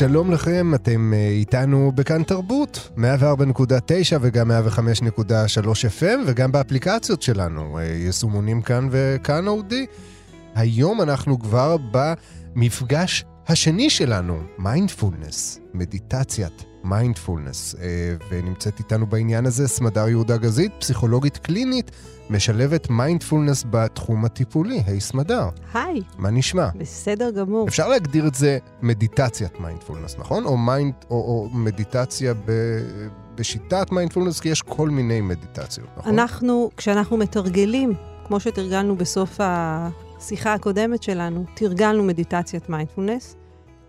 שלום לכם, אתם אה, איתנו בכאן תרבות, 104.9 וגם 105.3 FM וגם באפליקציות שלנו, אה, יישומונים כאן וכאן אודיו. היום אנחנו כבר במפגש השני שלנו, מיינדפולנס, מדיטציית מיינדפולנס, אה, ונמצאת איתנו בעניין הזה סמדר יהודה גזית, פסיכולוגית קלינית, משלבת מיינדפולנס בתחום הטיפולי. היי סמדר. היי. מה נשמע? בסדר גמור. אפשר להגדיר את זה מדיטציית מיינדפולנס, נכון? או, מיינד, או, או מדיטציה ב, בשיטת מיינדפולנס, כי יש כל מיני מדיטציות, נכון? אנחנו, כשאנחנו מתרגלים, כמו שתרגלנו בסוף השיחה הקודמת שלנו, תרגלנו מדיטציית מיינדפולנס,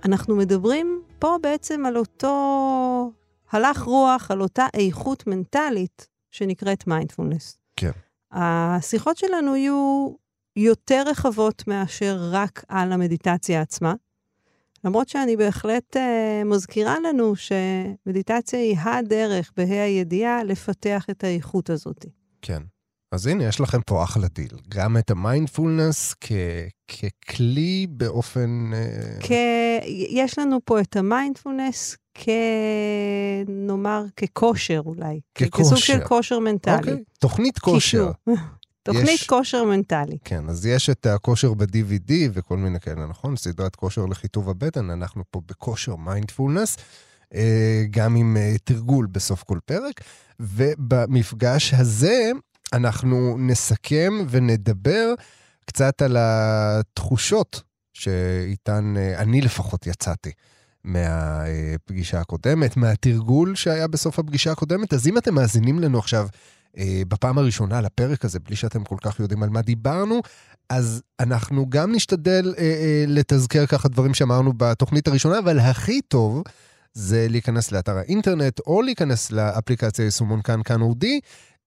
אנחנו מדברים פה בעצם על אותו הלך רוח, על אותה איכות מנטלית שנקראת מיינדפולנס. כן. השיחות שלנו יהיו יותר רחבות מאשר רק על המדיטציה עצמה. למרות שאני בהחלט uh, מזכירה לנו שמדיטציה היא הדרך, בה"א הידיעה, לפתח את האיכות הזאת. כן. אז הנה, יש לכם פה אחלה דיל. גם את המיינדפולנס ככלי באופן... אה, כ... יש לנו פה את המיינדפולנס כ... נאמר, ככושר אולי. ככושר. כסוג של כושר מנטלי. אוקיי, תוכנית כושר. תוכנית יש... כושר מנטלי. כן, אז יש את הכושר ב-DVD וכל מיני כאלה, נכון? סדרת כושר לחיטוב הבטן, אנחנו פה בכושר מיינדפולנס, אה, גם עם אה, תרגול בסוף כל פרק. ובמפגש הזה אנחנו נסכם ונדבר קצת על התחושות שאיתן אה, אני לפחות יצאתי. מהפגישה הקודמת, מהתרגול שהיה בסוף הפגישה הקודמת. אז אם אתם מאזינים לנו עכשיו אה, בפעם הראשונה לפרק הזה, בלי שאתם כל כך יודעים על מה דיברנו, אז אנחנו גם נשתדל אה, אה, לתזכר ככה דברים שאמרנו בתוכנית הראשונה, אבל הכי טוב זה להיכנס לאתר האינטרנט, או להיכנס לאפליקציה יישומון כאן כאן אודי,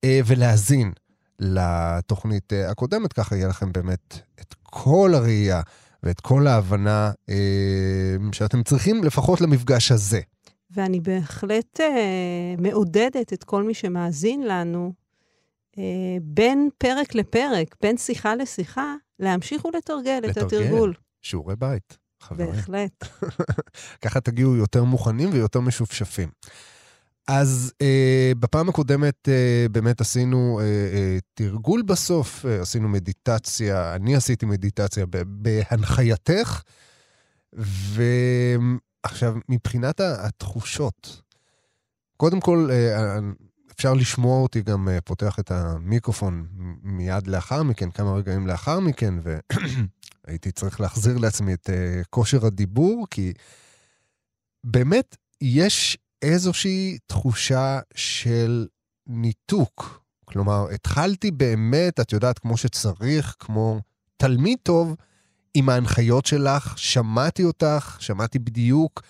אה, ולהאזין לתוכנית אה, הקודמת, ככה יהיה לכם באמת את כל הראייה ואת כל ההבנה אה, שאתם צריכים לפחות למפגש הזה. ואני בהחלט אה, מעודדת את כל מי שמאזין לנו, בין פרק לפרק, בין שיחה לשיחה, להמשיך ולתרגל לתרגל, את התרגול. שיעורי בית, חברים. בהחלט. ככה תגיעו יותר מוכנים ויותר משופשפים. אז אה, בפעם הקודמת אה, באמת עשינו אה, אה, תרגול בסוף, אה, עשינו מדיטציה, אני עשיתי מדיטציה בהנחייתך, ועכשיו, מבחינת התחושות, קודם כל, אה, אפשר לשמוע אותי גם אה, פותח את המיקרופון מיד לאחר מכן, כמה רגעים לאחר מכן, והייתי צריך להחזיר לעצמי את אה, כושר הדיבור, כי באמת יש איזושהי תחושה של ניתוק. כלומר, התחלתי באמת, את יודעת, כמו שצריך, כמו תלמיד טוב, עם ההנחיות שלך, שמעתי אותך, שמעתי בדיוק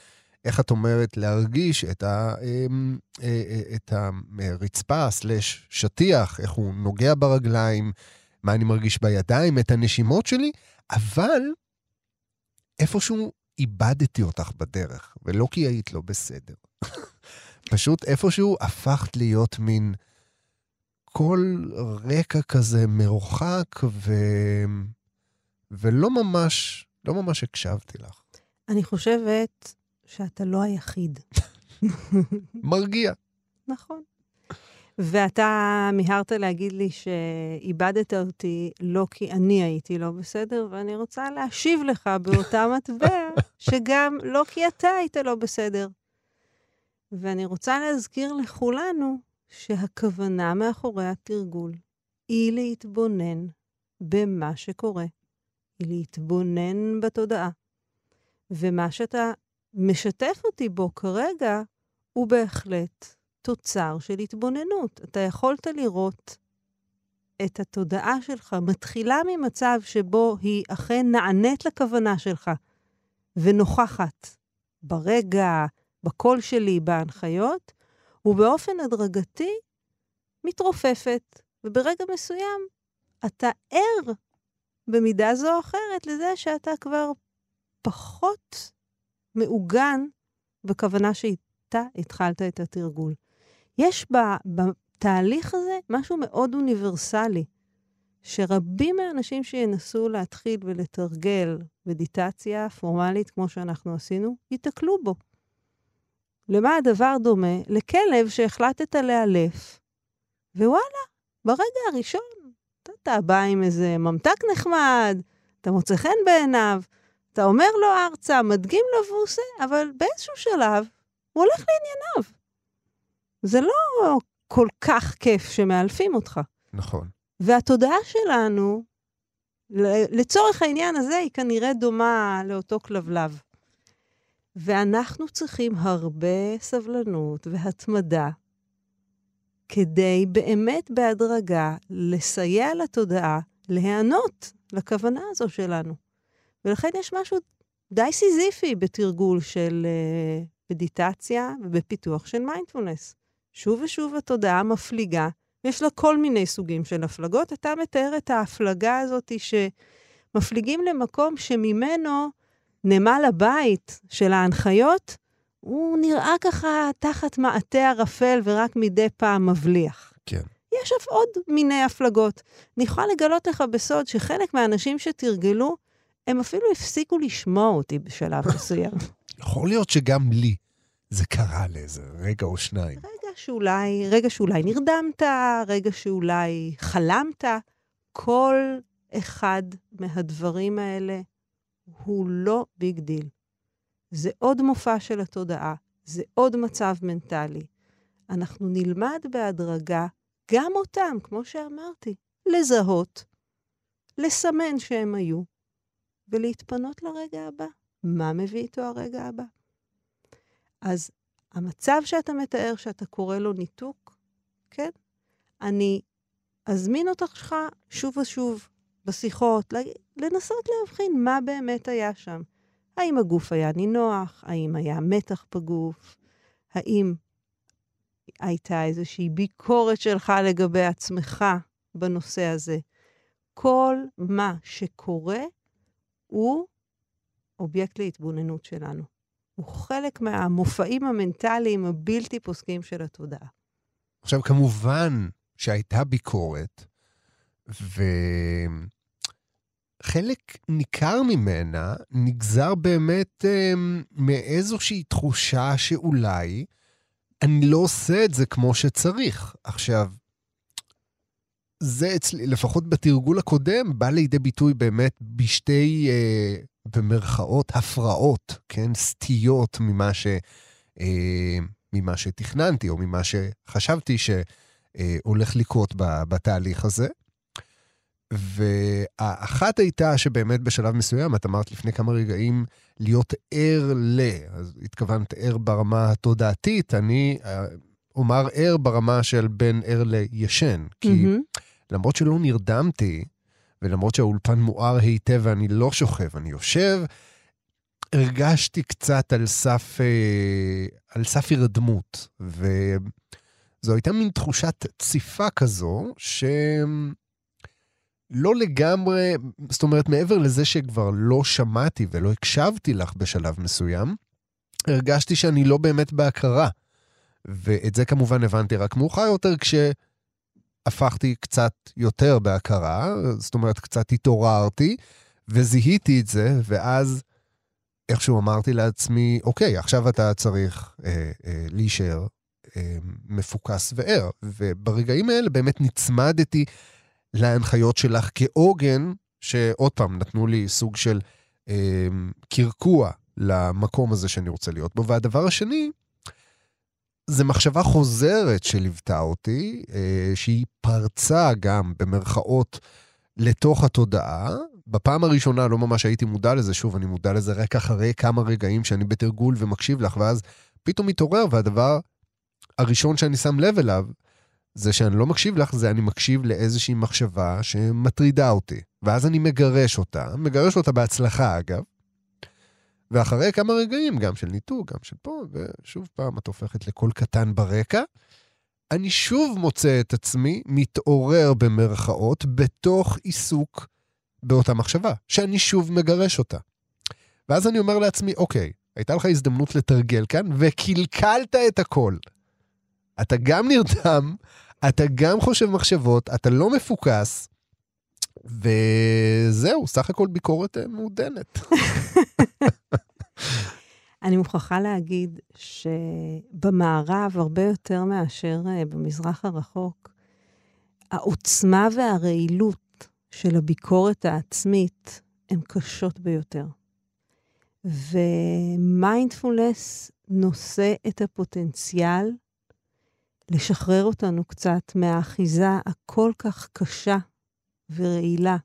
איך את אומרת להרגיש את, ה, אמ, אה, אה, את הרצפה, סלש שטיח, איך הוא נוגע ברגליים, מה אני מרגיש בידיים, את הנשימות שלי, אבל איפשהו איבדתי אותך בדרך, ולא כי היית לא בסדר. פשוט איפשהו הפכת להיות מין קול רקע כזה מרוחק, ו... ולא ממש, לא ממש הקשבתי לך. אני חושבת שאתה לא היחיד. מרגיע. נכון. ואתה מיהרת להגיד לי שאיבדת אותי לא כי אני הייתי לא בסדר, ואני רוצה להשיב לך באותה מטבע, שגם לא כי אתה היית לא בסדר. ואני רוצה להזכיר לכולנו שהכוונה מאחורי התרגול היא להתבונן במה שקורה, היא להתבונן בתודעה. ומה שאתה משתף אותי בו כרגע הוא בהחלט תוצר של התבוננות. אתה יכולת לראות את התודעה שלך מתחילה ממצב שבו היא אכן נענית לכוונה שלך ונוכחת ברגע, בקול שלי, בהנחיות, ובאופן הדרגתי מתרופפת, וברגע מסוים אתה ער במידה זו או אחרת לזה שאתה כבר פחות מעוגן בכוונה שאיתה התחלת את התרגול. יש בתהליך הזה משהו מאוד אוניברסלי, שרבים מהאנשים שינסו להתחיל ולתרגל מדיטציה פורמלית, כמו שאנחנו עשינו, ייתקלו בו. למה הדבר דומה? לכלב שהחלטת לאלף, ווואלה, ברגע הראשון אתה בא עם איזה ממתק נחמד, אתה מוצא חן בעיניו, אתה אומר לו ארצה, מדגים לו והוא עושה, אבל באיזשהו שלב הוא הולך לענייניו. זה לא כל כך כיף שמאלפים אותך. נכון. והתודעה שלנו, לצורך העניין הזה, היא כנראה דומה לאותו כלבלב. ואנחנו צריכים הרבה סבלנות והתמדה כדי באמת בהדרגה לסייע לתודעה להיענות לכוונה הזו שלנו. ולכן יש משהו די סיזיפי בתרגול של uh, מדיטציה ובפיתוח של מיינדפולנס. שוב ושוב התודעה מפליגה, ויש לה כל מיני סוגים של הפלגות. אתה מתאר את ההפלגה הזאת שמפליגים למקום שממנו נמל הבית של ההנחיות, הוא נראה ככה תחת מעטה ערפל ורק מדי פעם מבליח. כן. יש עוד מיני הפלגות. אני יכולה לגלות לך בסוד שחלק מהאנשים שתרגלו, הם אפילו הפסיקו לשמוע אותי בשלב מסוים. יכול להיות שגם לי זה קרה לאיזה רגע או שניים. שאולי, רגע שאולי נרדמת, רגע שאולי חלמת. כל אחד מהדברים האלה הוא לא big deal. זה עוד מופע של התודעה, זה עוד מצב מנטלי. אנחנו נלמד בהדרגה גם אותם, כמו שאמרתי, לזהות, לסמן שהם היו, ולהתפנות לרגע הבא. מה מביא איתו הרגע הבא? אז המצב שאתה מתאר, שאתה קורא לו ניתוק, כן? אני אזמין אותך שוב ושוב בשיחות, לנסות להבחין מה באמת היה שם. האם הגוף היה נינוח? האם היה מתח בגוף? האם הייתה איזושהי ביקורת שלך לגבי עצמך בנושא הזה? כל מה שקורה הוא אובייקט להתבוננות שלנו. הוא חלק מהמופעים המנטליים הבלתי פוסקים של התודעה. עכשיו, כמובן שהייתה ביקורת, וחלק ניכר ממנה נגזר באמת אה, מאיזושהי תחושה שאולי אני לא עושה את זה כמו שצריך. עכשיו, זה אצלי, לפחות בתרגול הקודם, בא לידי ביטוי באמת בשתי, אה, במרכאות, הפרעות, כן? סטיות ממה, ש, אה, ממה שתכננתי, או ממה שחשבתי שהולך אה, לקרות בתהליך הזה. והאחת הייתה שבאמת בשלב מסוים, את אמרת לפני כמה רגעים, להיות ער ל... אז התכוונת ער ברמה התודעתית, אני אה, אומר ער ברמה של בין ער לישן. כי mm-hmm. למרות שלא נרדמתי, ולמרות שהאולפן מואר היטב ואני לא שוכב, אני יושב, הרגשתי קצת על סף, אה, על סף הירדמות. וזו הייתה מין תחושת ציפה כזו, ש... לא לגמרי, זאת אומרת, מעבר לזה שכבר לא שמעתי ולא הקשבתי לך בשלב מסוים, הרגשתי שאני לא באמת בהכרה. ואת זה כמובן הבנתי רק מאוחר יותר, כשהפכתי קצת יותר בהכרה, זאת אומרת, קצת התעוררתי, וזיהיתי את זה, ואז איכשהו אמרתי לעצמי, אוקיי, עכשיו אתה צריך אה, אה, להישאר אה, מפוקס וער. וברגעים האלה באמת נצמדתי להנחיות שלך כעוגן, שעוד פעם, נתנו לי סוג של אה, קרקוע למקום הזה שאני רוצה להיות בו. והדבר השני, זה מחשבה חוזרת שליוותה אותי, אה, שהיא פרצה גם במרכאות לתוך התודעה. בפעם הראשונה לא ממש הייתי מודע לזה, שוב, אני מודע לזה רק אחרי כמה רגעים שאני בתרגול ומקשיב לך, ואז פתאום מתעורר, והדבר הראשון שאני שם לב אליו, זה שאני לא מקשיב לך, זה אני מקשיב לאיזושהי מחשבה שמטרידה אותי. ואז אני מגרש אותה, מגרש אותה בהצלחה אגב. ואחרי כמה רגעים, גם של ניתוק, גם של פה, ושוב פעם את הופכת לקול קטן ברקע, אני שוב מוצא את עצמי מתעורר במרכאות בתוך עיסוק באותה מחשבה, שאני שוב מגרש אותה. ואז אני אומר לעצמי, אוקיי, הייתה לך הזדמנות לתרגל כאן, וקלקלת את הכל. אתה גם נרדם, אתה גם חושב מחשבות, אתה לא מפוקס, וזהו, סך הכל ביקורת אה, מעודנת. אני מוכרחה להגיד שבמערב, הרבה יותר מאשר אה, במזרח הרחוק, העוצמה והרעילות של הביקורת העצמית הן קשות ביותר. ומיינדפולנס נושא את הפוטנציאל לשחרר אותנו קצת מהאחיזה הכל כך קשה ורעילה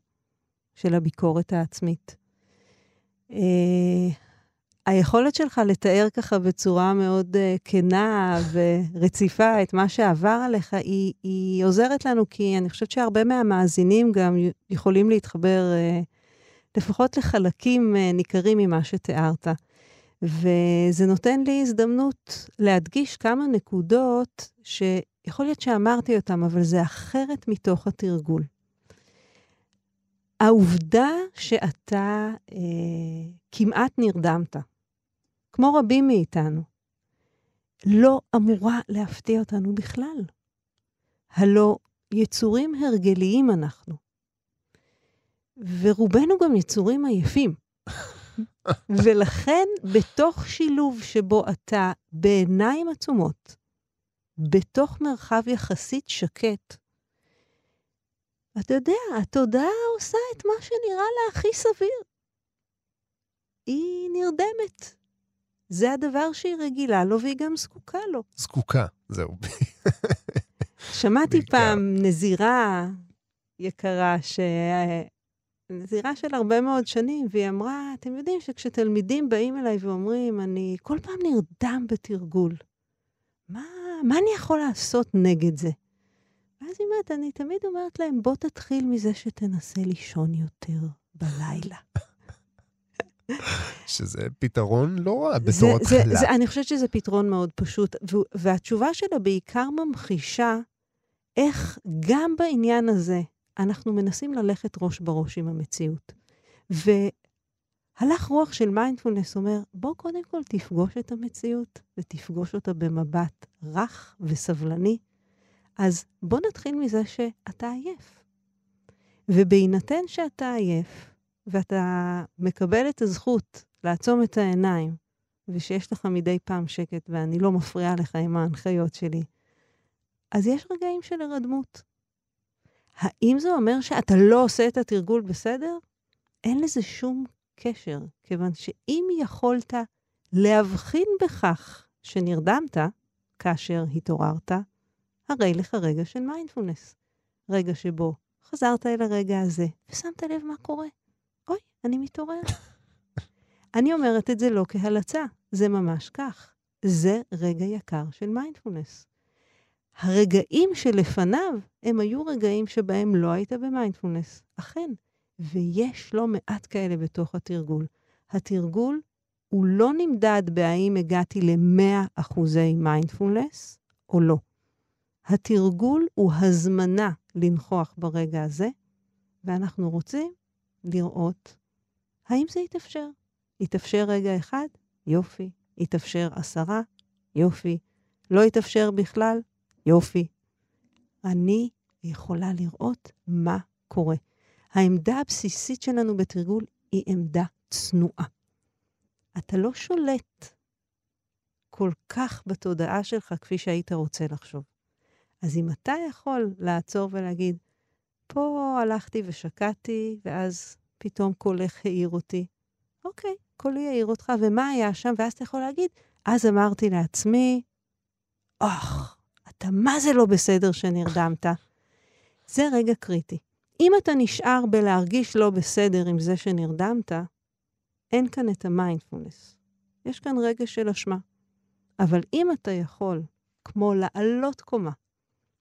של הביקורת העצמית. Uh, היכולת שלך לתאר ככה בצורה מאוד uh, כנה ורציפה את מה שעבר עליך, היא, היא עוזרת לנו, כי אני חושבת שהרבה מהמאזינים גם יכולים להתחבר uh, לפחות לחלקים uh, ניכרים ממה שתיארת. וזה נותן לי הזדמנות להדגיש כמה נקודות שיכול להיות שאמרתי אותן, אבל זה אחרת מתוך התרגול. העובדה שאתה אה, כמעט נרדמת, כמו רבים מאיתנו, לא אמורה להפתיע אותנו בכלל. הלא יצורים הרגליים אנחנו. ורובנו גם יצורים עייפים. ולכן, בתוך שילוב שבו אתה בעיניים עצומות, בתוך מרחב יחסית שקט, אתה יודע, התודעה עושה את מה שנראה לה הכי סביר. היא נרדמת. זה הדבר שהיא רגילה לו והיא גם זקוקה לו. זקוקה, זהו. שמעתי פעם נזירה יקרה, ש... נזירה של הרבה מאוד שנים, והיא אמרה, אתם יודעים שכשתלמידים באים אליי ואומרים, אני כל פעם נרדם בתרגול, מה, מה אני יכול לעשות נגד זה? ואז היא אומרת, אני תמיד אומרת להם, בוא תתחיל מזה שתנסה לישון יותר בלילה. שזה פתרון לא רע בתור התחלה. אני חושבת שזה פתרון מאוד פשוט, והתשובה שלה בעיקר ממחישה איך גם בעניין הזה אנחנו מנסים ללכת ראש בראש עם המציאות. והלך רוח של מיינדפולנס אומר, בוא קודם כל תפגוש את המציאות, ותפגוש אותה במבט רך וסבלני, אז בוא נתחיל מזה שאתה עייף. ובהינתן שאתה עייף, ואתה מקבל את הזכות לעצום את העיניים, ושיש לך מדי פעם שקט ואני לא מפריעה לך עם ההנחיות שלי, אז יש רגעים של הרדמות. האם זה אומר שאתה לא עושה את התרגול בסדר? אין לזה שום קשר, כיוון שאם יכולת להבחין בכך שנרדמת כאשר התעוררת, הרי לך רגע של מיינדפולנס. רגע שבו חזרת אל הרגע הזה, ושמת לב מה קורה. אוי, אני מתעורר. אני אומרת את זה לא כהלצה, זה ממש כך. זה רגע יקר של מיינדפולנס. הרגעים שלפניו, הם היו רגעים שבהם לא היית במיינדפולנס. אכן, ויש לא מעט כאלה בתוך התרגול. התרגול הוא לא נמדד בהאם הגעתי ל-100 אחוזי מיינדפולנס או לא. התרגול הוא הזמנה לנכוח ברגע הזה, ואנחנו רוצים לראות האם זה יתאפשר. יתאפשר רגע אחד? יופי. יתאפשר עשרה? יופי. לא יתאפשר בכלל? יופי. אני יכולה לראות מה קורה. העמדה הבסיסית שלנו בתרגול היא עמדה צנועה. אתה לא שולט כל כך בתודעה שלך כפי שהיית רוצה לחשוב. אז אם אתה יכול לעצור ולהגיד, פה הלכתי ושקעתי, ואז פתאום קולך העיר אותי. אוקיי, קולי העיר אותך, ומה היה שם? ואז אתה יכול להגיד, אז אמרתי לעצמי, אוח, אתה מה זה לא בסדר שנרדמת? זה רגע קריטי. אם אתה נשאר בלהרגיש לא בסדר עם זה שנרדמת, אין כאן את המיינדפולנס. יש כאן רגע של אשמה. אבל אם אתה יכול, כמו לעלות קומה,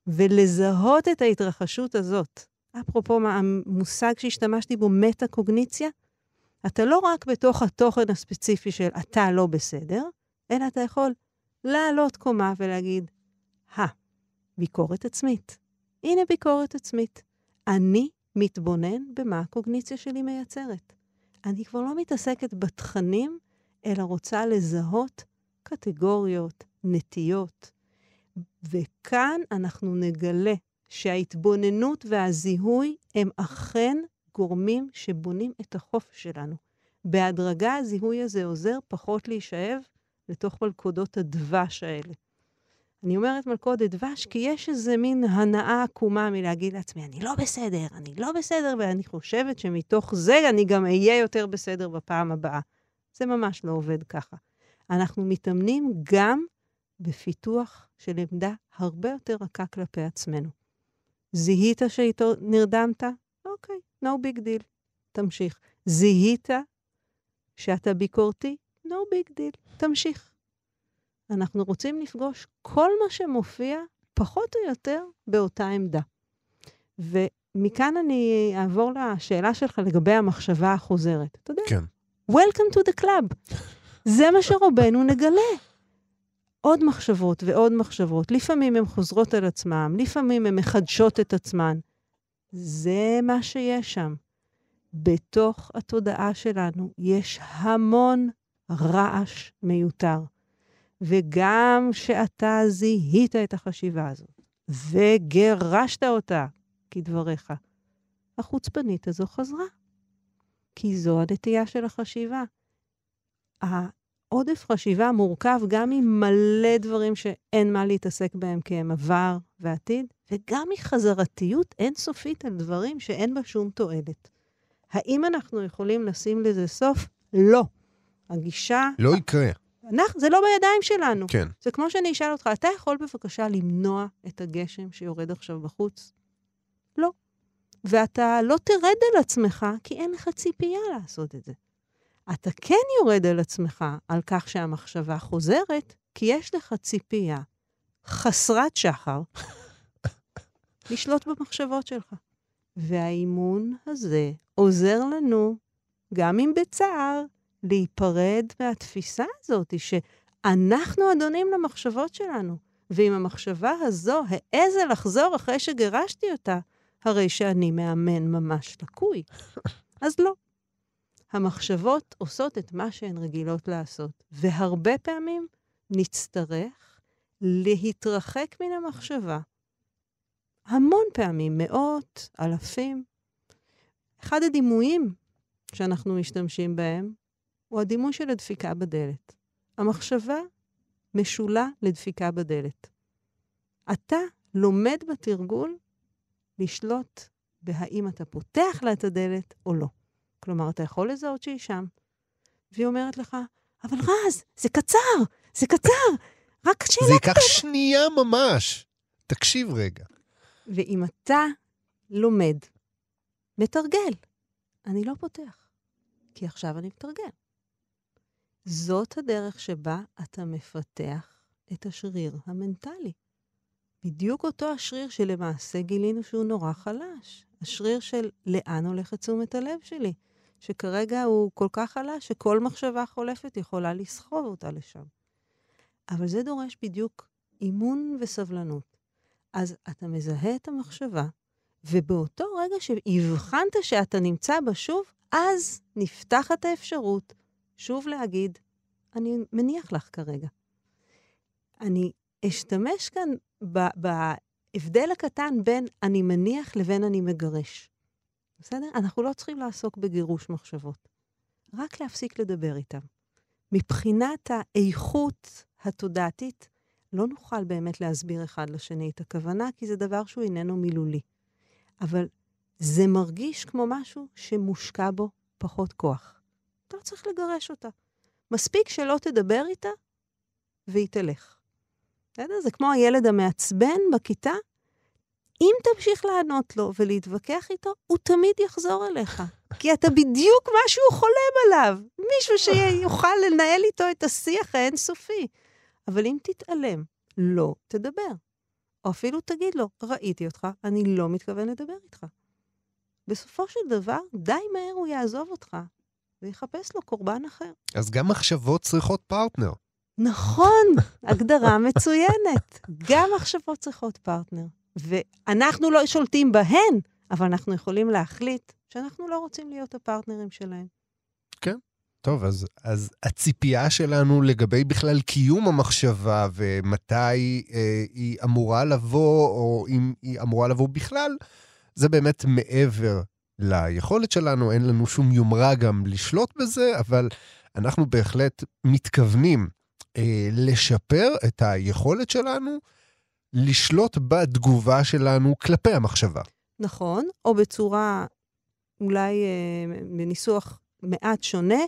ולזהות את ההתרחשות הזאת, אפרופו המושג שהשתמשתי בו, מטה-קוגניציה, אתה לא רק בתוך התוכן הספציפי של אתה לא בסדר, אלא אתה יכול לעלות קומה ולהגיד, הא, ביקורת עצמית. הנה ביקורת עצמית. אני מתבונן במה הקוגניציה שלי מייצרת. אני כבר לא מתעסקת בתכנים, אלא רוצה לזהות קטגוריות, נטיות. וכאן אנחנו נגלה שההתבוננות והזיהוי הם אכן גורמים שבונים את החופש שלנו. בהדרגה הזיהוי הזה עוזר פחות להישאב לתוך מלכודות הדבש האלה. אני אומרת מלכודת דבש כי יש איזה מין הנאה עקומה מלהגיד לעצמי, אני לא בסדר, אני לא בסדר, ואני חושבת שמתוך זה אני גם אהיה יותר בסדר בפעם הבאה. זה ממש לא עובד ככה. אנחנו מתאמנים גם בפיתוח של עמדה הרבה יותר רכה כלפי עצמנו. זיהית שאיתו נרדמת? אוקיי, no big deal. תמשיך. זיהית שאתה ביקורתי? no big deal. תמשיך. אנחנו רוצים לפגוש כל מה שמופיע, פחות או יותר, באותה עמדה. ומכאן אני אעבור לשאלה שלך לגבי המחשבה החוזרת. אתה יודע? כן. Welcome to the club. זה מה שרובנו נגלה. עוד מחשבות ועוד מחשבות. לפעמים הן חוזרות על עצמן, לפעמים הן מחדשות את עצמן. זה מה שיש שם. בתוך התודעה שלנו יש המון רעש מיותר. וגם שאתה זיהית את החשיבה הזאת, וגירשת אותה, כדבריך, החוצפנית הזו חזרה. כי זו הנטייה של החשיבה. העודף חשיבה מורכב גם ממלא דברים שאין מה להתעסק בהם כי הם עבר ועתיד, וגם מחזרתיות אינסופית על דברים שאין בה שום תועלת. האם אנחנו יכולים לשים לזה סוף? לא. הגישה... לא יקרה. אנחנו, זה לא בידיים שלנו. כן. זה כמו שאני אשאל אותך, אתה יכול בבקשה למנוע את הגשם שיורד עכשיו בחוץ? לא. ואתה לא תרד על עצמך, כי אין לך ציפייה לעשות את זה. אתה כן יורד על עצמך על כך שהמחשבה חוזרת, כי יש לך ציפייה חסרת שחר לשלוט במחשבות שלך. והאימון הזה עוזר לנו, גם אם בצער, להיפרד מהתפיסה הזאת, שאנחנו אדונים למחשבות שלנו. ואם המחשבה הזו העזה לחזור אחרי שגירשתי אותה, הרי שאני מאמן ממש לקוי. אז לא. המחשבות עושות את מה שהן רגילות לעשות, והרבה פעמים נצטרך להתרחק מן המחשבה. המון פעמים, מאות, אלפים. אחד הדימויים שאנחנו משתמשים בהם הוא הדימוי של הדפיקה בדלת. המחשבה משולה לדפיקה בדלת. אתה לומד בתרגול לשלוט בהאם אתה פותח לה את הדלת או לא. כלומר, אתה יכול לזהות שהיא שם. והיא אומרת לך, אבל רז, זה קצר, זה קצר, רק שאלה זה ייקח שנייה ממש. תקשיב רגע. ואם אתה לומד, מתרגל, אני לא פותח, כי עכשיו אני מתרגל. זאת הדרך שבה אתה מפתח את השריר המנטלי. בדיוק אותו השריר שלמעשה גילינו שהוא נורא חלש. השריר של לאן הולכת תשומת הלב שלי, שכרגע הוא כל כך חלש שכל מחשבה חולפת יכולה לסחוב אותה לשם. אבל זה דורש בדיוק אימון וסבלנות. אז אתה מזהה את המחשבה, ובאותו רגע שהבחנת שאתה נמצא בה שוב, אז נפתחת האפשרות שוב להגיד, אני מניח לך כרגע. אני אשתמש כאן בהבדל הקטן בין אני מניח לבין אני מגרש. בסדר? אנחנו לא צריכים לעסוק בגירוש מחשבות, רק להפסיק לדבר איתם. מבחינת האיכות התודעתית, לא נוכל באמת להסביר אחד לשני את הכוונה, כי זה דבר שהוא איננו מילולי. אבל זה מרגיש כמו משהו שמושקע בו פחות כוח. אתה לא צריך לגרש אותה. מספיק שלא תדבר איתה והיא תלך. בסדר? זה כמו הילד המעצבן בכיתה. אם תמשיך לענות לו ולהתווכח איתו, הוא תמיד יחזור אליך. כי אתה בדיוק מה שהוא חולם עליו. מישהו שיוכל לנהל איתו את השיח האינסופי. אבל אם תתעלם, לא תדבר. או אפילו תגיד לו, ראיתי אותך, אני לא מתכוון לדבר איתך. בסופו של דבר, די מהר הוא יעזוב אותך, ויחפש לו קורבן אחר. אז גם מחשבות צריכות פרטנר. נכון, הגדרה מצוינת. גם מחשבות צריכות פרטנר. ואנחנו לא שולטים בהן, אבל אנחנו יכולים להחליט שאנחנו לא רוצים להיות הפרטנרים שלהם. כן. טוב, אז, אז הציפייה שלנו לגבי בכלל קיום המחשבה ומתי אה, היא אמורה לבוא, או אם היא אמורה לבוא בכלל, זה באמת מעבר ליכולת שלנו, אין לנו שום יומרה גם לשלוט בזה, אבל אנחנו בהחלט מתכוונים אה, לשפר את היכולת שלנו לשלוט בתגובה שלנו כלפי המחשבה. נכון, או בצורה, אולי אה, בניסוח מעט שונה,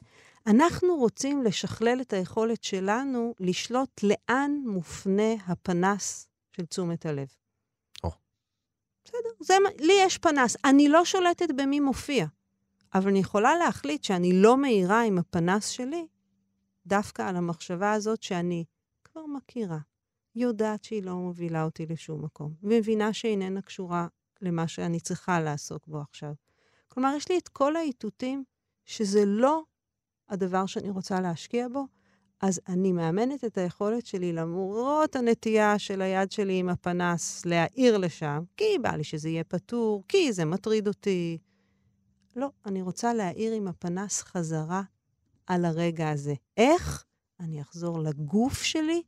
אנחנו רוצים לשכלל את היכולת שלנו לשלוט לאן מופנה הפנס של תשומת הלב. או. בסדר, זה, לי יש פנס. אני לא שולטת במי מופיע, אבל אני יכולה להחליט שאני לא מאירה עם הפנס שלי דווקא על המחשבה הזאת שאני כבר מכירה, יודעת שהיא לא מובילה אותי לשום מקום, ומבינה שאיננה קשורה למה שאני צריכה לעסוק בו עכשיו. כלומר, יש לי את כל האיתותים שזה לא הדבר שאני רוצה להשקיע בו, אז אני מאמנת את היכולת שלי, למרות הנטייה של היד שלי עם הפנס להעיר לשם, כי בא לי שזה יהיה פתור, כי זה מטריד אותי. לא, אני רוצה להעיר עם הפנס חזרה על הרגע הזה. איך? אני אחזור לגוף שלי,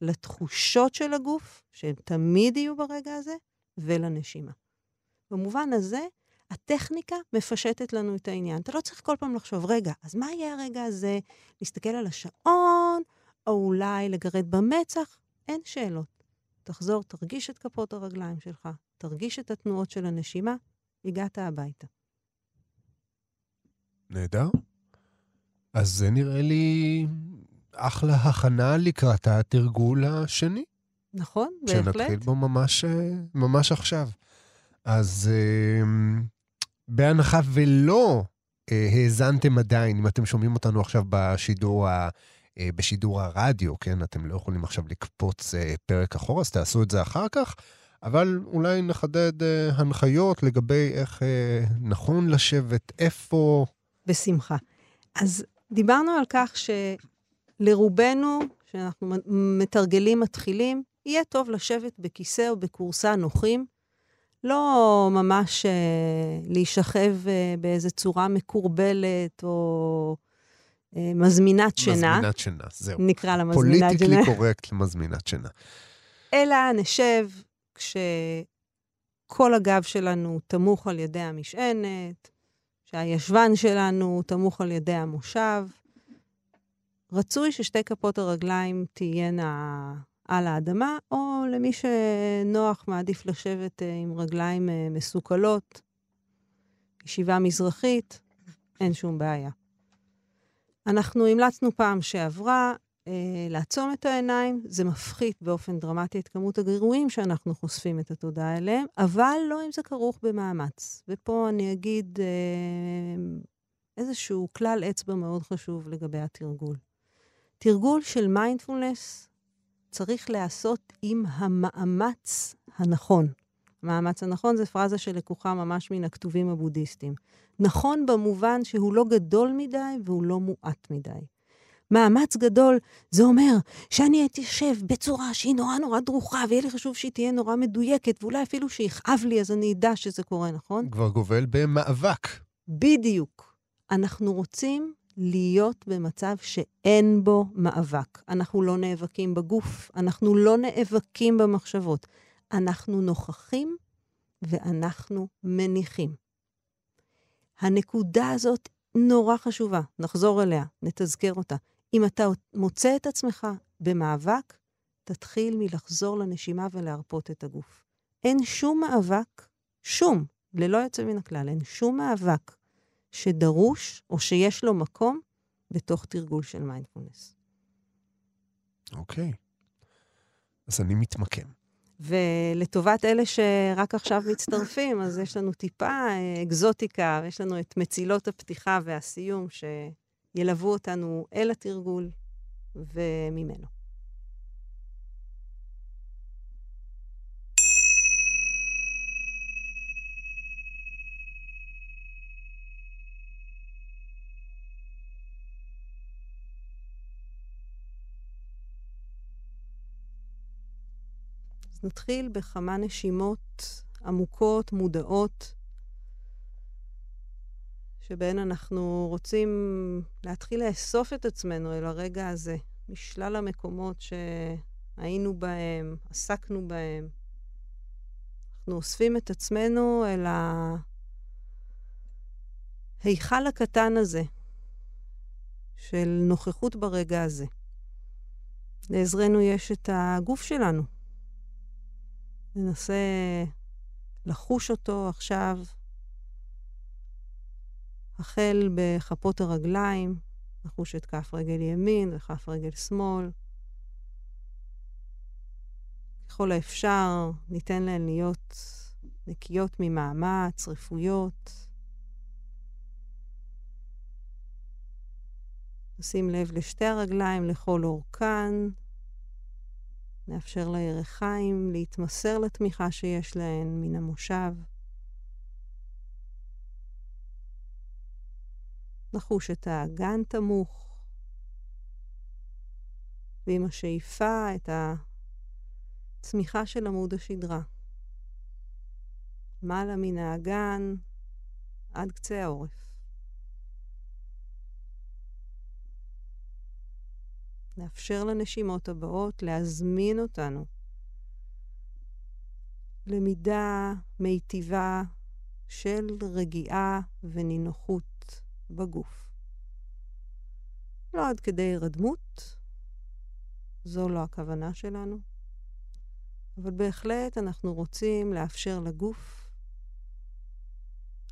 לתחושות של הגוף, שהן תמיד יהיו ברגע הזה, ולנשימה. במובן הזה, הטכניקה מפשטת לנו את העניין. אתה לא צריך כל פעם לחשוב, רגע, אז מה יהיה הרגע הזה? להסתכל על השעון, או אולי לגרד במצח? אין שאלות. תחזור, תרגיש את כפות הרגליים שלך, תרגיש את התנועות של הנשימה, הגעת הביתה. נהדר. אז זה נראה לי אחלה הכנה לקראת התרגול השני. נכון, בהחלט. שנתחיל בו ממש, ממש עכשיו. אז אה, בהנחה ולא אה, האזנתם עדיין, אם אתם שומעים אותנו עכשיו בשידור, ה, אה, בשידור הרדיו, כן? אתם לא יכולים עכשיו לקפוץ פרק אחורה, אז תעשו את זה אחר כך. אבל אולי נחדד אה, הנחיות לגבי איך אה, נכון לשבת, איפה. בשמחה. אז דיברנו על כך שלרובנו, שאנחנו מתרגלים מתחילים, יהיה טוב לשבת בכיסא או בכורסה נוחים, לא ממש אה, להישכב אה, באיזו צורה מקורבלת או אה, מזמינת שינה. מזמינת שינה, זהו. נקרא לה מזמינת שינה. פוליטיקלי קורקט למזמינת שינה. אלא נשב כשכל הגב שלנו תמוך על ידי המשענת, שהישבן שלנו תמוך על ידי המושב. רצוי ששתי כפות הרגליים תהיינה על האדמה, או למי שנוח מעדיף לשבת אה, עם רגליים אה, מסוכלות, ישיבה מזרחית, אין שום בעיה. אנחנו המלצנו פעם שעברה אה, לעצום את העיניים, זה מפחית באופן דרמטי את כמות הגירויים שאנחנו חושפים את התודעה אליהם, אבל לא אם זה כרוך במאמץ. ופה אני אגיד אה, איזשהו כלל אצבע מאוד חשוב לגבי התרגול. תרגול של מיינדפולנס צריך להיעשות עם המאמץ הנכון. המאמץ הנכון זה פרזה שלקוחה ממש מן הכתובים הבודהיסטיים. נכון במובן שהוא לא גדול מדי והוא לא מועט מדי. מאמץ גדול, זה אומר שאני אתיישב בצורה שהיא נורא נורא דרוכה, ויהיה לי חשוב שהיא תהיה נורא מדויקת, ואולי אפילו שיכאב לי, אז אני אדע שזה קורה, נכון? כבר גובל במאבק. בדיוק. אנחנו רוצים להיות במצב שאין בו מאבק. אנחנו לא נאבקים בגוף, אנחנו לא נאבקים במחשבות. אנחנו נוכחים ואנחנו מניחים. הנקודה הזאת נורא חשובה, נחזור אליה, נתזכר אותה. אם אתה מוצא את עצמך במאבק, תתחיל מלחזור לנשימה ולהרפות את הגוף. אין שום מאבק, שום, ללא יוצא מן הכלל, אין שום מאבק שדרוש או שיש לו מקום בתוך תרגול של מיינדפולנס. אוקיי. אז אני מתמקם. ולטובת אלה שרק עכשיו מצטרפים, אז יש לנו טיפה אה, אקזוטיקה, ויש לנו את מצילות הפתיחה והסיום שילוו אותנו אל התרגול וממנו. אז נתחיל בכמה נשימות עמוקות, מודעות, שבהן אנחנו רוצים להתחיל לאסוף את עצמנו אל הרגע הזה, משלל המקומות שהיינו בהם, עסקנו בהם. אנחנו אוספים את עצמנו אל ההיכל הקטן הזה של נוכחות ברגע הזה. לעזרנו יש את הגוף שלנו. ננסה לחוש אותו עכשיו, החל בכפות הרגליים, נחוש את כף רגל ימין וכף רגל שמאל. ככל האפשר, ניתן להן להיות נקיות ממאמץ, רפויות. נשים לב לשתי הרגליים, לכל אורכן. נאפשר לירכיים להתמסר לתמיכה שיש להן מן המושב. נחוש את האגן תמוך, ועם השאיפה את הצמיחה של עמוד השדרה. מעלה מן האגן עד קצה העורף. נאפשר לנשימות הבאות להזמין אותנו למידה מיטיבה של רגיעה ונינוחות בגוף. לא עד כדי רדמות, זו לא הכוונה שלנו, אבל בהחלט אנחנו רוצים לאפשר לגוף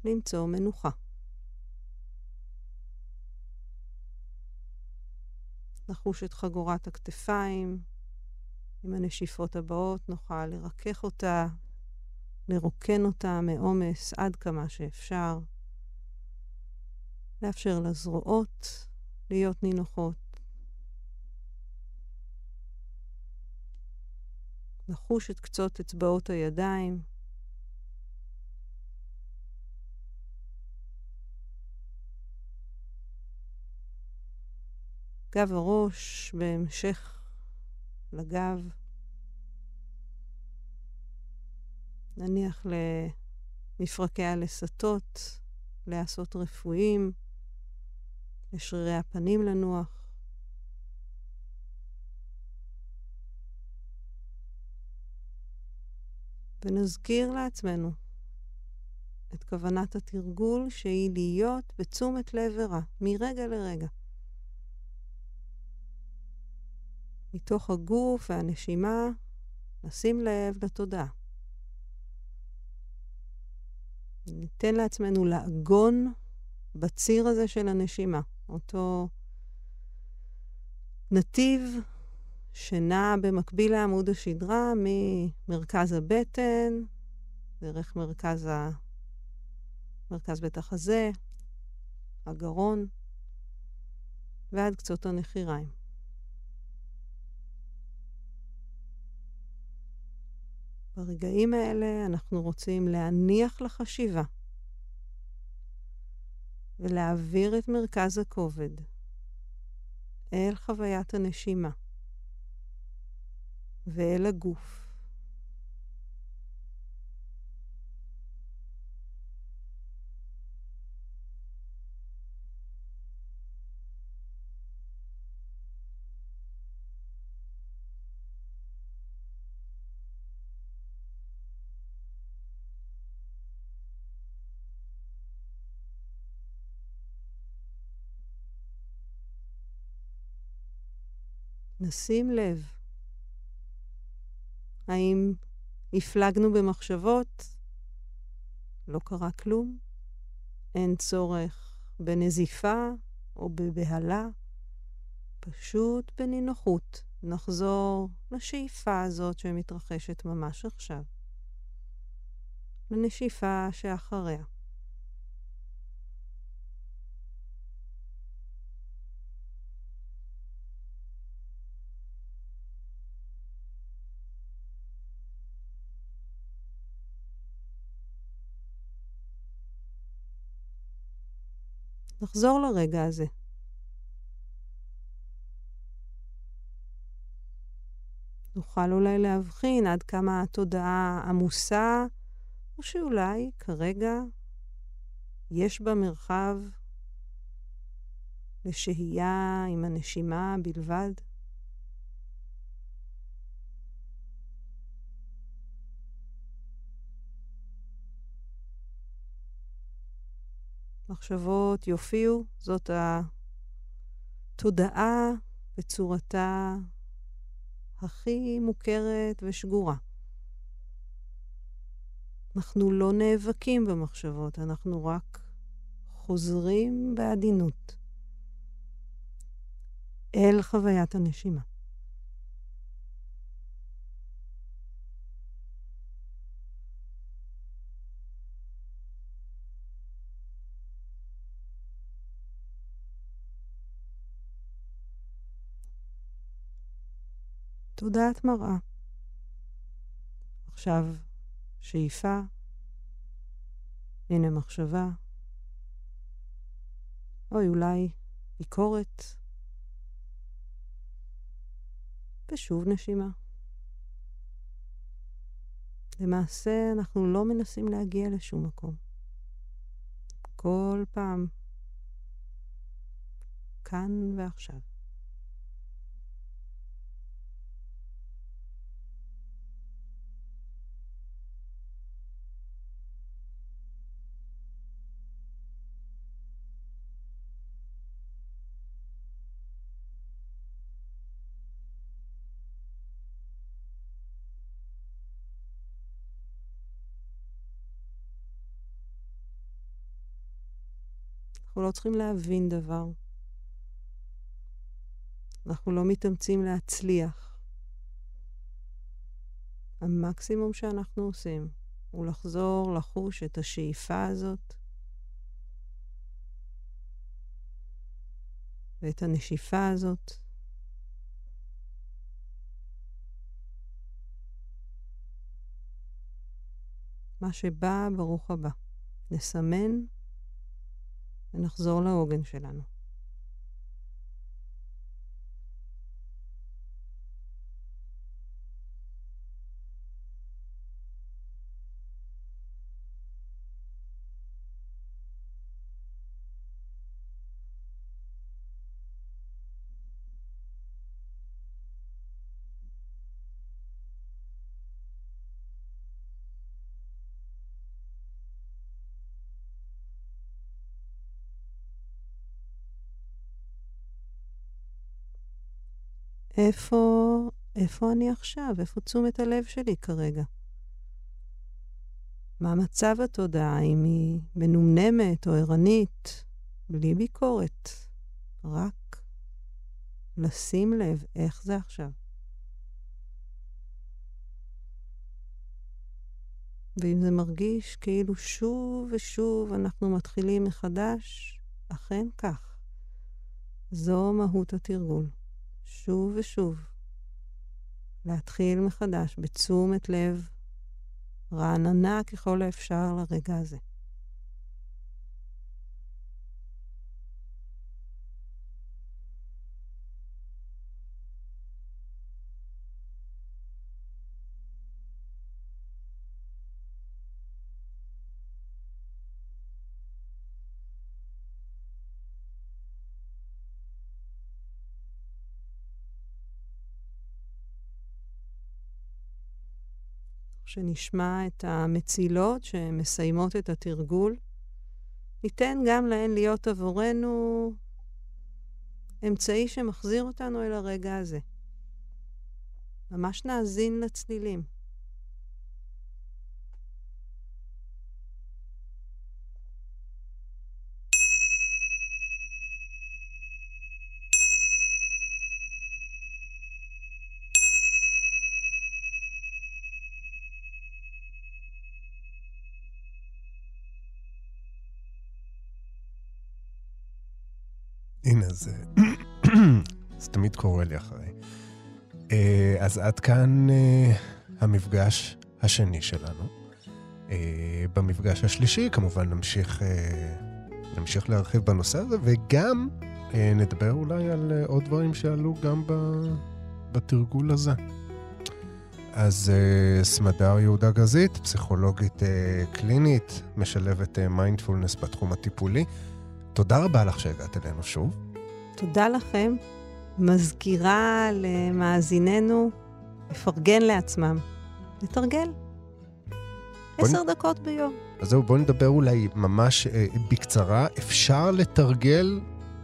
למצוא מנוחה. נחוש את חגורת הכתפיים. עם הנשיפות הבאות נוכל לרכך אותה, לרוקן אותה מעומס עד כמה שאפשר. לאפשר לזרועות להיות נינוחות. לחוש את קצות אצבעות הידיים. גב הראש בהמשך לגב. נניח למפרקי הלסתות, לעשות רפואיים, לשרירי הפנים לנוח. ונזכיר לעצמנו את כוונת התרגול שהיא להיות בתשומת לב ורע, מרגע לרגע. מתוך הגוף והנשימה, נשים לב לתודעה. ניתן לעצמנו לעגון בציר הזה של הנשימה, אותו נתיב שנע במקביל לעמוד השדרה ממרכז הבטן, דרך מרכז, ה... מרכז בית החזה, הגרון, ועד קצות הנחיריים. ברגעים האלה אנחנו רוצים להניח לחשיבה ולהעביר את מרכז הכובד אל חוויית הנשימה ואל הגוף. נשים לב. האם הפלגנו במחשבות? לא קרה כלום? אין צורך בנזיפה או בבהלה? פשוט בנינוחות נחזור לשאיפה הזאת שמתרחשת ממש עכשיו. לנשיפה שאחריה. נחזור לרגע הזה. נוכל אולי להבחין עד כמה התודעה עמוסה, או שאולי כרגע יש בה מרחב לשהייה עם הנשימה בלבד? מחשבות יופיעו, זאת התודעה בצורתה הכי מוכרת ושגורה. אנחנו לא נאבקים במחשבות, אנחנו רק חוזרים בעדינות אל חוויית הנשימה. תודעת מראה. עכשיו שאיפה, הנה מחשבה, אוי, אולי ביקורת, ושוב נשימה. למעשה, אנחנו לא מנסים להגיע לשום מקום. כל פעם, כאן ועכשיו. אנחנו לא צריכים להבין דבר. אנחנו לא מתאמצים להצליח. המקסימום שאנחנו עושים הוא לחזור לחוש את השאיפה הזאת ואת הנשיפה הזאת. מה שבא, ברוך הבא. נסמן ונחזור לעוגן שלנו. איפה, איפה אני עכשיו? איפה תשומת הלב שלי כרגע? מה מצב התודעה, אם היא מנומנמת או ערנית, בלי ביקורת, רק לשים לב איך זה עכשיו. ואם זה מרגיש כאילו שוב ושוב אנחנו מתחילים מחדש, אכן כך. זו מהות התרגול. שוב ושוב, להתחיל מחדש בתשומת לב רעננה ככל האפשר לרגע הזה. שנשמע את המצילות שמסיימות את התרגול. ניתן גם להן להיות עבורנו אמצעי שמחזיר אותנו אל הרגע הזה. ממש נאזין לצלילים. הנה, זה... תמיד קורה לי אחרי. אה, אז עד כאן אה, המפגש השני שלנו. אה, במפגש השלישי כמובן נמשיך, נמשיך להרחיב בנושא הזה, וגם נדבר אולי על עוד דברים שעלו גם בתרגול הזה. אז סמדר יהודה גזית, פסיכולוגית קלינית, משלבת מיינדפולנס בתחום הטיפולי. תודה רבה לך שהגעת אלינו שוב. תודה לכם. מזכירה למאזיננו לפרגן לעצמם, לתרגל. עשר נ... דקות ביום. אז זהו, בואו נדבר אולי ממש אה, בקצרה. אפשר לתרגל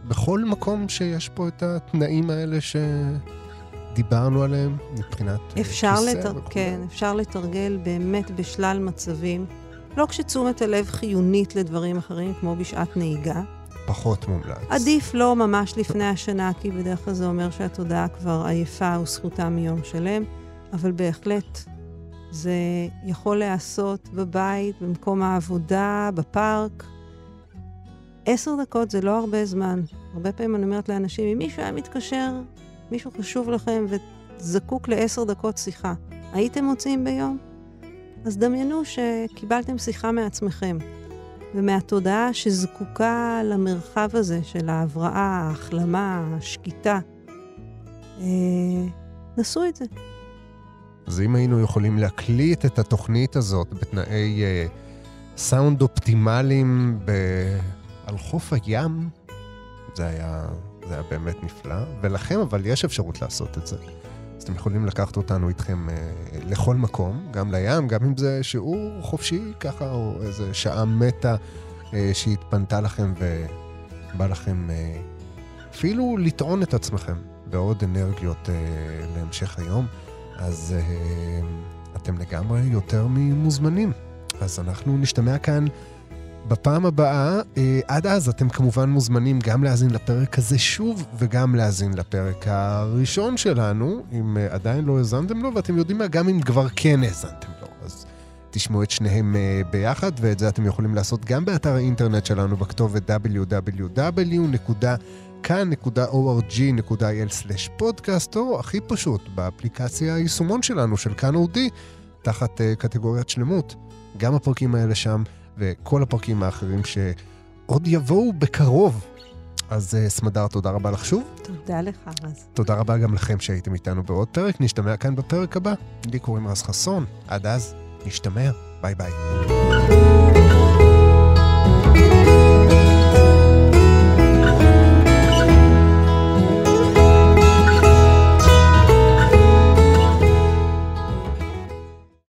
בכל מקום שיש פה את התנאים האלה שדיברנו עליהם מבחינת אה, אפשר כיסא לתר... וכו'. כן, אפשר לתרגל באמת בשלל מצבים. לא כשתשומת הלב חיונית לדברים אחרים, כמו בשעת נהיגה. פחות מומלץ. עדיף לא ממש לפני השנה, כי בדרך כלל זה אומר שהתודעה כבר עייפה וזכותה מיום שלם, אבל בהחלט זה יכול להיעשות בבית, במקום העבודה, בפארק. עשר דקות זה לא הרבה זמן. הרבה פעמים אני אומרת לאנשים, אם מישהו היה מתקשר, מישהו חשוב לכם וזקוק לעשר דקות שיחה, הייתם מוצאים ביום? אז דמיינו שקיבלתם שיחה מעצמכם. ומהתודעה שזקוקה למרחב הזה של ההבראה, ההחלמה, השקיטה. אה, נסו את זה. אז אם היינו יכולים להקליט את התוכנית הזאת בתנאי אה, סאונד אופטימליים ב... על חוף הים, זה היה, זה היה באמת נפלא. ולכם אבל יש אפשרות לעשות את זה. אז אתם יכולים לקחת אותנו איתכם אה, לכל מקום, גם לים, גם אם זה שיעור חופשי ככה, או איזה שעה מתה אה, שהתפנתה לכם ובא לכם אה, אפילו לטעון את עצמכם בעוד אנרגיות אה, להמשך היום, אז אה, אתם לגמרי יותר ממוזמנים. אז אנחנו נשתמע כאן בפעם הבאה, אה, עד אז אתם כמובן מוזמנים גם להאזין לפרק הזה שוב, וגם להאזין לפרק הראשון שלנו, אם אה, עדיין לא האזנתם לו, ואתם יודעים מה, גם אם כבר כן האזנתם לו. אז תשמעו את שניהם אה, ביחד, ואת זה אתם יכולים לעשות גם באתר האינטרנט שלנו בכתובת www.kan.org.il/פודקאסט, או הכי פשוט, באפליקציה היישומון שלנו של כאן אודי, תחת קטגוריית שלמות. גם הפרקים האלה שם. וכל הפרקים האחרים שעוד יבואו בקרוב. אז uh, סמדר, תודה רבה לך שוב. תודה לך, רז. תודה רבה גם לכם שהייתם איתנו בעוד פרק. נשתמע כאן בפרק הבא. לי קוראים רז חסון. עד אז, נשתמע. ביי ביי.